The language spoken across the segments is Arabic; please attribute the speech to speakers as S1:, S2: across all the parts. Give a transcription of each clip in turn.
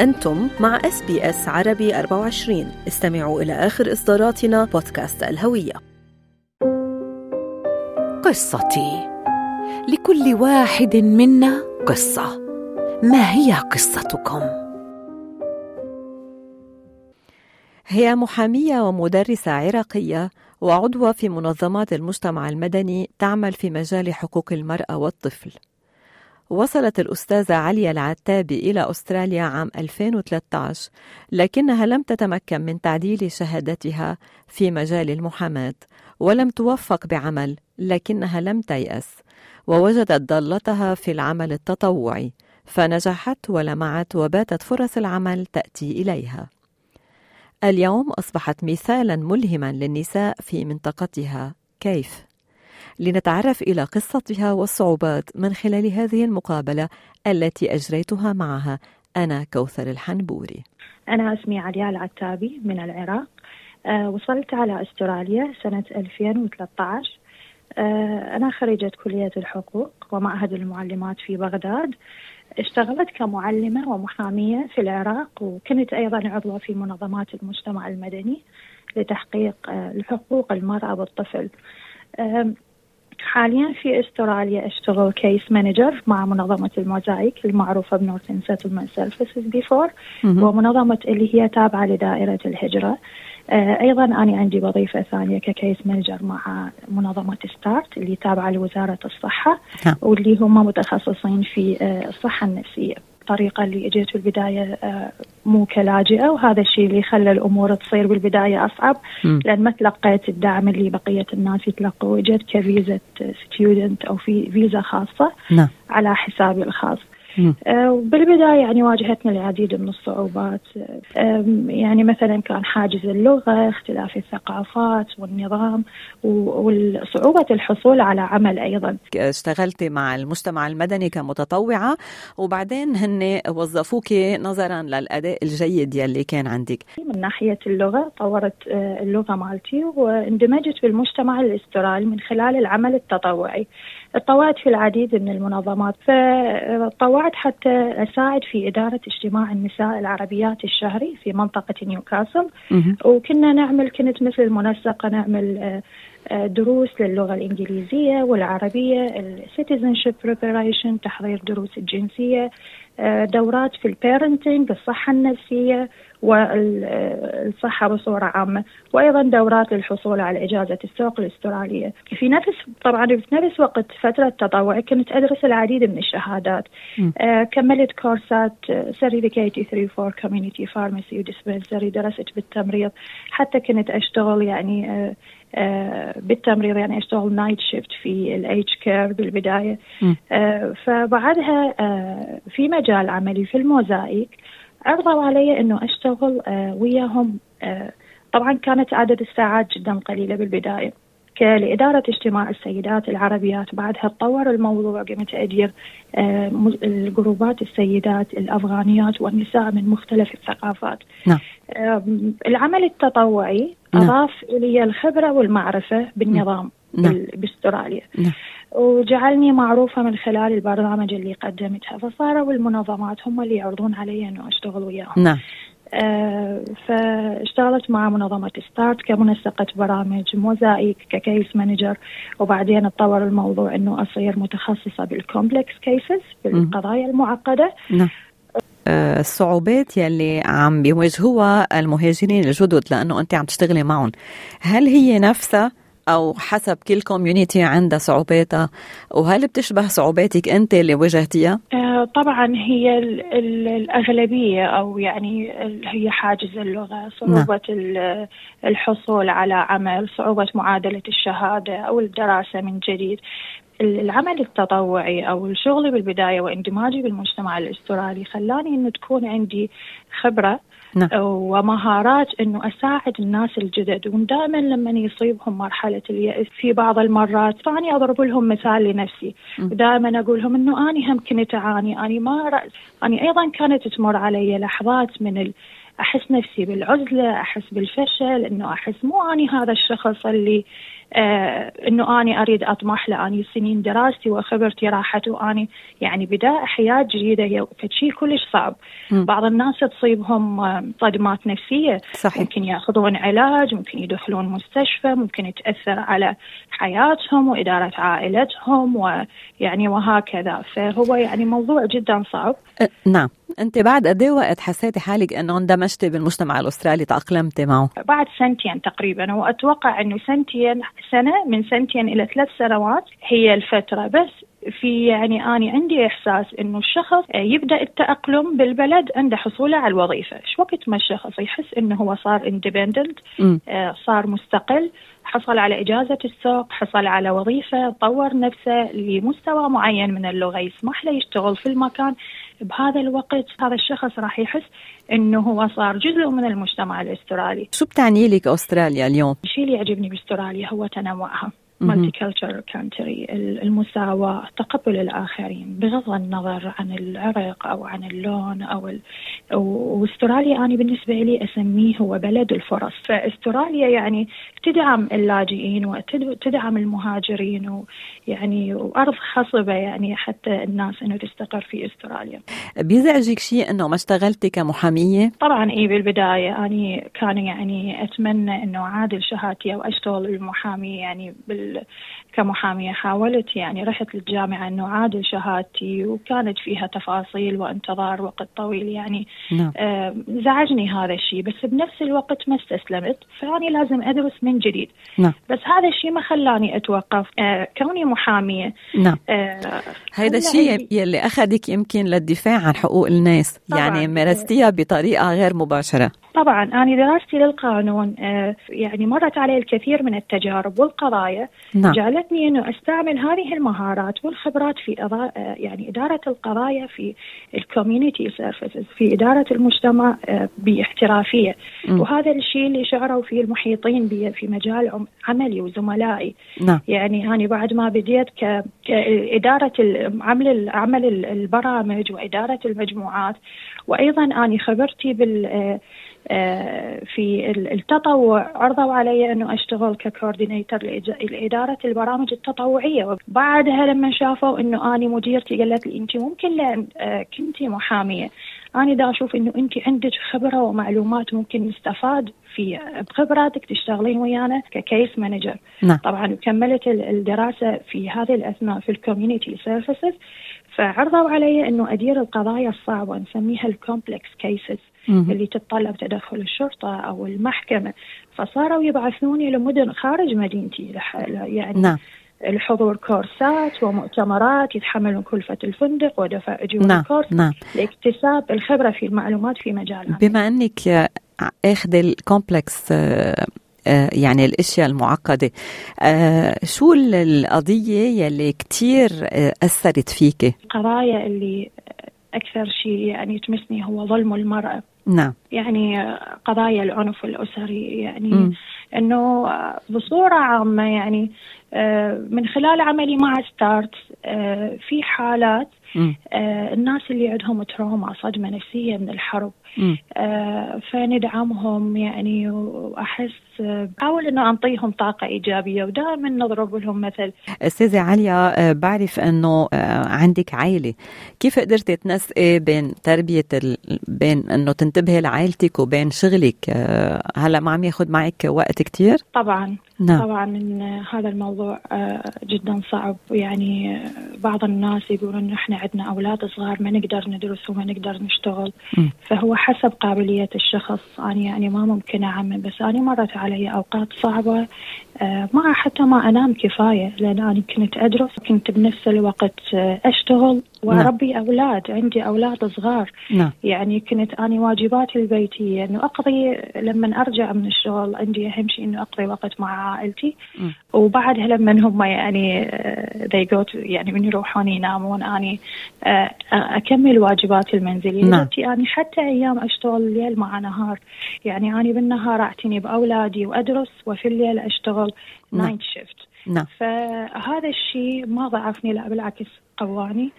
S1: أنتم مع SBS عربي 24 استمعوا إلى آخر إصداراتنا بودكاست الهوية.
S2: قصتي. لكل واحد منا قصة. ما هي قصتكم؟
S1: هي محامية ومدرسة عراقية وعضوة في منظمات المجتمع المدني تعمل في مجال حقوق المرأة والطفل. وصلت الأستاذة عليا العتابي إلى أستراليا عام 2013 لكنها لم تتمكن من تعديل شهادتها في مجال المحاماة ولم توفق بعمل لكنها لم تيأس ووجدت ضالتها في العمل التطوعي فنجحت ولمعت وباتت فرص العمل تأتي إليها اليوم أصبحت مثالا ملهما للنساء في منطقتها كيف؟ لنتعرف إلى قصتها والصعوبات من خلال هذه المقابلة التي أجريتها معها. أنا كوثر الحنبوري.
S3: أنا اسمي علياء العتابي من العراق. أه وصلت على أستراليا سنة 2013 أه أنا خريجة كلية الحقوق ومعهد المعلمات في بغداد. اشتغلت كمعلمة ومحامية في العراق وكنت أيضا عضوة في منظمات المجتمع المدني لتحقيق الحقوق المرأة والطفل. حاليا في استراليا اشتغل case manager مع منظمة الموزايك المعروفة ب Northern Settlement Services بيفور ومنظمة اللي هي تابعة لدائرة الهجرة. أيضا أنا عندي وظيفة ثانية ك case manager مع منظمة STARTTS اللي تابعة لوزارة الصحة واللي هم متخصصين في الصحة النفسية. الطريقة اللي اجيت في البدايه مو كلاجئة وهذا الشيء اللي خلى الأمور تصير بالبداية أصعب م. لأن ما تلقيت الدعم اللي بقية الناس يتلقوا اجيت كفيزا ستودنت أو في فيزا خاصة
S1: نعم.
S3: على حسابي الخاص وبالبداية يعني واجهتنا العديد من الصعوبات. يعني مثلا كان حاجز اللغة اختلاف الثقافات والنظام وصعوبة الحصول على عمل أيضا.
S1: اشتغلتي مع المجتمع المدني كمتطوعة وبعدين هن وظفوك نظرا للأداء الجيد يلي كان عندك.
S3: من ناحية اللغة طورت اللغة مالتي واندمجت بالمجتمع الأسترالي من خلال العمل التطوعي. تطوعت في العديد من المنظمات فتطوعت حتى أساعد في إدارة اجتماع النساء العربيات الشهري في منطقة نيوكاسل. وكنا نعمل كنت مثل المنسقة نعمل دروس للغة الإنجليزية والعربية ال citizenship preparation تحضير دروس الجنسية دورات في ال parenting الصحة النفسية والصحة بصورة عامة وأيضا دورات للحصول على إجازة السوق الأسترالية. في نفس طبعا في نفس وقت فترة تطوعي كنت أدرس العديد من الشهادات. آه كملت كورسات certificate 3 4 community pharmacy و dispensary درست بالتمريض حتى كنت أشتغل يعني آه بالتمريض يعني أشتغل night shift في ال aged care بالبداية. آه فبعدها آه في مجال عملي في الموزايك. عرضوا علي إنه أشتغل وياهم. طبعا كانت عدد الساعات جدا قليلة بالبداية. لإدارة اجتماع السيدات العربيات بعدها تطور الموضوع قمت أدير الجروبات السيدات الأفغانيات والنساء من مختلف الثقافات
S1: نعم.
S3: العمل التطوعي نعم. أضاف إلي الخبرة والمعرفة بالنظام نعم. باستراليا
S1: نعم.
S3: وجعلني معروفة من خلال البرامج اللي قدمتها فصاروا المنظمات هم اللي يعرضون علي أنه أشتغل وياهم
S1: نعم
S3: آه فاشتغلت مع منظمة STARTTS كمنسقة برامج Mosaic ك case manager وبعدين تطور الموضوع إنه أصير متخصصة بال complex cases بالقضايا المعقدة.
S1: نعم. الصعوبات يلي عم بيواجهوها المهاجرين الجدد لأنه أنت عم تشتغلي معهم. هل هي نفسها أو حسب كل كوميونيتي عندها صعوباتها وهل بتشبه صعوباتك أنت اللي واجهتيها؟
S3: آه طبعا هي ال ال الأغلبية أو يعني هي حاجز اللغة، صعوبة نعم. الحصول على عمل، صعوبة معادلة الشهادة أو الدراسة من جديد. العمل التطوعي أو الشغل بالبداية وإندماجي بالمجتمع الأسترالي خلاني إنه تكون عندي خبرة
S1: نعم.
S3: ومهارات إنه أساعد الناس الجدد ودائما لما يصيبهم مرحلة اليأس في بعض المرات فأني أضرب لهم مثال لنفسي ودائما أقول لهم إنه اني هم كنت أعاني اني ما رأس اني أيضا كانت تمر علي لحظات من ال... أحس نفسي بالعزلة أحس بالفشل انه أحس مو أني هذا الشخص اللي آه إنه أني أريد أطمح لاني سنين دراستي وخبرتي راحت وأني يعني بداية حياة جديدة هي شيء كلش صعب. م. بعض الناس تصيبهم آه، صدمات نفسية.
S1: صحيح.
S3: ممكن ياخذون علاج ممكن يدخلون مستشفى ممكن تاثر على حياتهم وإدارة عائلتهم ويعني وهكذا. فهو يعني موضوع جدا صعب.
S1: أه نعم. انت بعد قد إيه وقت حسيتي حالك انه اندمجتي بالمجتمع الأسترالي تأقلمتي معه؟
S3: بعد سنتين تقريبا وأتوقع إنه سنتين سنة من سنتين إلى ثلاث سنوات هي الفترة. بس في يعني أنا عندي إحساس إنه الشخص يبدأ التأقلم بالبلد عند حصوله على الوظيفة، إيش وقت ما الشخص يحس إنه هو صار اندبندنت صار مستقل حصل على إجازة السوق حصل على وظيفة طور نفسه لمستوى معين من اللغة يسمح له يشتغل في المكان بهذا الوقت هذا الشخص راح يحس إنه هو صار جزء من المجتمع الأسترالي.
S1: شو بتعني لك أستراليا اليوم؟
S3: الشيء اللي يعجبني بأستراليا هو تنوعها. multiculture country المساواة تقبل الآخرين بغض النظر عن العرق أو عن اللون أو ال... وأستراليا أنا بالنسبة لي أسميه هو بلد الفرص. فأستراليا يعني تدعم اللاجئين وتدعم المهاجرين ويعني وأرض خصبة يعني حتى الناس أنه تستقر في أستراليا.
S1: بيزعجك شيء أنه ما اشتغلتي كمحامية؟
S3: طبعا إيه بالبداية أنا كان يعني أتمنى أنه أعادل شهادتي أو أشتغل المحامي يعني بال le, كمحامية حاولت يعني رحت للجامعة أنه أعادل شهادتي وكانت فيها تفاصيل وانتظار وقت طويل يعني
S1: نعم.
S3: آه زعجني هذا الشيء بس بنفس الوقت ما استسلمت فأني لازم أدرس من جديد
S1: نعم.
S3: بس هذا الشيء ما خلاني أتوقف آه كوني محامية
S1: نعم آه هذا الشيء يلي أخذك يمكن للدفاع عن حقوق الناس
S3: طبعاً.
S1: يعني مارستيها بطريقة غير مباشرة
S3: طبعا أنا دراستي للقانون آه يعني مرت علي الكثير من التجارب والقضايا
S1: نعم.
S3: جعلتني أنه أستعمل هذه المهارات والخبرات في أداء آه يعني إدارة القضايا في ال community services في إدارة المجتمع آه باحترافية
S1: م.
S3: وهذا الشيء اللي شعروا فيه المحيطين بي في مجال عملي وزملائي
S1: نعم.
S3: يعني أنا بعد ما بديت ك... كإدارة عمل عمل البرامج وإدارة المجموعات وأيضا أنا خبرتي بال في التطوع عرضوا علي إنه أشتغل ككوردينيتر لإدارة البرامج التطوعية. وبعدها لما شافوا إنه أني مديرتي قالت لي انت ممكن لأن كنتي محامية. أنا دا أشوف إنه انت عندك خبرة ومعلومات ممكن نستفاد في بخبراتك تشتغلين ويانا ك case manager
S1: نعم.
S3: طبعا كملت الدراسة في هذه الأثناء في ال community services فعرضوا علي إنه أدير القضايا الصعبة نسميها ال complex cases اللي تتطلب تدخل الشرطة أو المحكمة فصاروا يبعثوني لمدن خارج مدينتي يعني
S1: نعم.
S3: لحضور كورسات ومؤتمرات يتحملون كلفة الفندق ودفع أجور
S1: نعم.
S3: الكورس
S1: نعم.
S3: لاكتساب الخبرة في المعلومات في مجالها
S1: بما أنك أخذ ال complex يعني الأشياء المعقدة شو القضية يلي كثير أثرت فيك
S3: القضايا اللي أكثر شيء يعني تمسني هو ظلم المرأة
S1: نعم
S3: يعني قضايا العنف الأسري يعني م. إنه بصورة عامة يعني من خلال عملي مع STARTTS في حالات الناس اللي عندهم تروما صدمة نفسية من الحرب. آه فندعمهم يعني وأحس بحاول إنه انطيهم طاقة إيجابية ودائما نضرب لهم مثل.
S1: أستاذة عليا بعرف إنه عندك عائلة. كيف قدرتي تنسقي بين تربية ال... بين إنه تنتبهي لعائلتك وبين شغلك؟ هلأ ما عم ياخذ معك وقت كثير
S3: طبعا.
S1: نعم.
S3: طبعا هذا الموضوع جدا صعب يعني بعض الناس يقولون انه إحنا عندنا أولاد صغار ما نقدر ندرس وما نقدر نشتغل
S1: م.
S3: فهو حسب قابلية الشخص أنا يعني ما ممكن أعمم بس أنا مرت علي أوقات صعبة ما حتى ما أنام كفاية لأن أنا كنت أدرس كنت بنفس الوقت أشتغل واربي نعم. أولاد عندي أولاد صغار
S1: نعم.
S3: يعني كنت أني واجباتي البيتية إنه أقضي لما أرجع من الشغل عندي أهم شيء إنه أقضي وقت مع عائلتي
S1: م.
S3: وبعدها لما هم يعني they go to يعني من يروحون ينامون أني أكمل واجباتي المنزلية
S1: نعم.
S3: يعني حتى أيام أشتغل ليل مع نهار يعني أني بالنهار أعتني بأولادي وأدرس وفي الليل أشتغل نايت شيفت
S1: نعم.
S3: فهذا الشيء ما ضعفني لا بالعكس قواني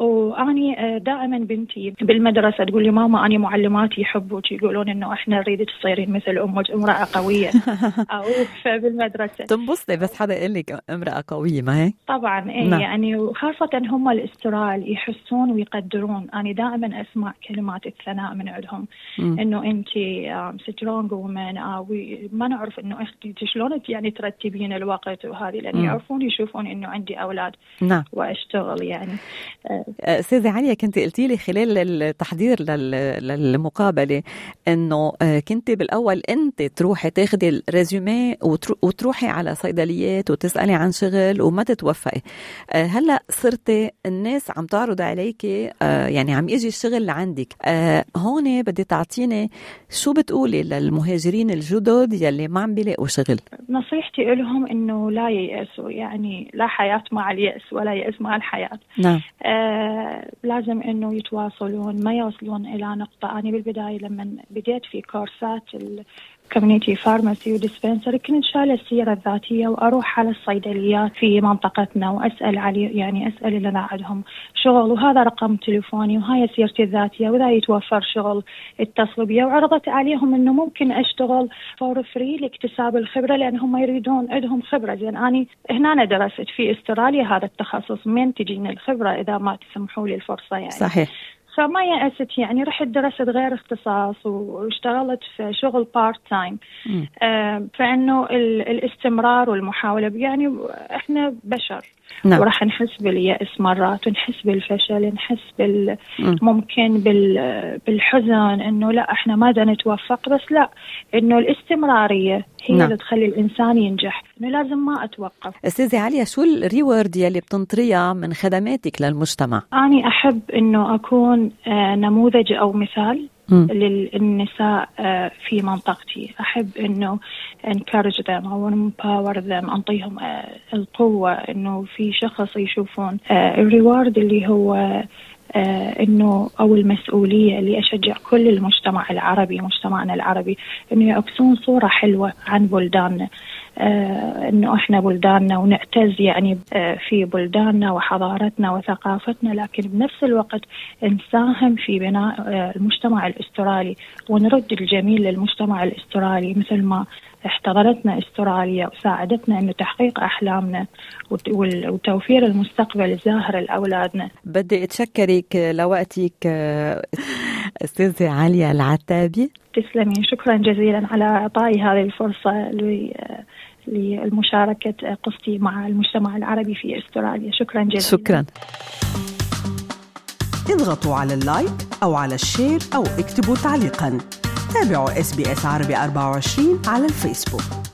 S3: واني آه، دائما بنتي بالمدرسة تقول لي ماما اني معلماتي يحبوك يقولون إنه إحنا نريدك تصيرين مثل أمك امرأة قوية. أو بالمدرسة.
S1: تنبسطي بس حدا يقول لك امرأة قوية ما هيك؟
S3: طبعا اي نعم. يعني وخاصة هم الاسترال يحسون ويقدرون. أنا دائما أسمع كلمات الثناء من عندهم. إنه انت strong woman ما نعرف إنه انت شلون يعني ترتبين الوقت وهذه؟ لأن يعرفون يشوفون إنه عندي أولاد
S1: نعم.
S3: وأشتغل يعني.
S1: أستاذة عليا كنت قلتي لي خلال التحضير للمقابلة إنه آه، كنت بالأول أنت تروحي تاخذي الريزومي وتروحي على صيدليات وتسألي عن شغل وما تتوفقي. آه، هلأ صرتي الناس عم تعرض عليكي آه، يعني عم يجي الشغل لعندك هون بدي تعطيني شو بتقولي للمهاجرين الجدد يلي ما عم بيلاقوا شغل؟
S3: نصيحتي لهم إنه لا ييأسوا يعني لا حياة مع اليأس ولا يأس مع الحياة.
S1: نعم.
S3: آه لازم إنه يتواصلون ما يوصلون إلى نقطة. أنا بالبداية لما بديت في كورسات community pharmacy و dispensary كنت شايلة السيرة الذاتية وأروح على الصيدليات في منطقتنا وأسأل علي يعني أسأل اللي عندهم شغل وهذا رقم تليفوني وهاي سيرتي الذاتية واذا يتوفر شغل اتصلوا بي. وعرضت عليهم إنه ممكن أشتغل for free لاكتساب الخبرة لأن هم يريدون عندهم خبرة. زين أني هنا أنا درست في استراليا هذا التخصص من تجيني الخبرة إذا ما تسمحوا لي الفرصة يعني.
S1: صحيح.
S3: فما يأست يعني رحت درست غير اختصاص واشتغلت في شغل part time آه فإنه الاستمرار والمحاولة يعني إحنا بشر. نعم. وراح نحس باليأس مرات ونحس بالفشل نحس بال ممكن بال بالحزن إنه لا إحنا ما نتوفق. بس لا إنه الاستمرارية هي نعم. اللي تخلي الإنسان ينجح. إنه لازم ما أتوقف.
S1: أستاذة عليا شو ال reward يلي بتنطريها من خدماتك للمجتمع؟
S3: أني أحب إنه أكون آه، نموذج أو مثال للنساء آه، في منطقتي. أحب أنه encourage them. أو empower them. أنطيهم آه، القوة أنه في شخص يشوفون الريورد اللي هو إنه أو المسؤولية اللي أشجع كل المجتمع العربي مجتمعنا العربي إنه يعكسون صورة حلوة عن بلداننا. إنه إحنا بلداننا ونعتز يعني آه في بلداننا وحضارتنا وثقافتنا لكن بنفس الوقت نساهم في بناء آه المجتمع الأسترالي ونرد الجميل للمجتمع الأسترالي مثل ما احتضنتنا أستراليا وساعدتنا إنه تحقيق أحلامنا وتوفير المستقبل الزاهر لأولادنا.
S1: بدي أتشكرك لوقتك أستاذة عليا العتابي.
S3: تسلمي شكرا جزيلا على إعطائي هذه الفرصة للمشاركة قصتي مع المجتمع العربي في أستراليا. شكرا جزيلا.
S1: شكرا.
S4: اضغطوا على ال like أو على ال share أو اكتبوا تعليقا. تابعوا SBS عربي 24 على الفيسبوك.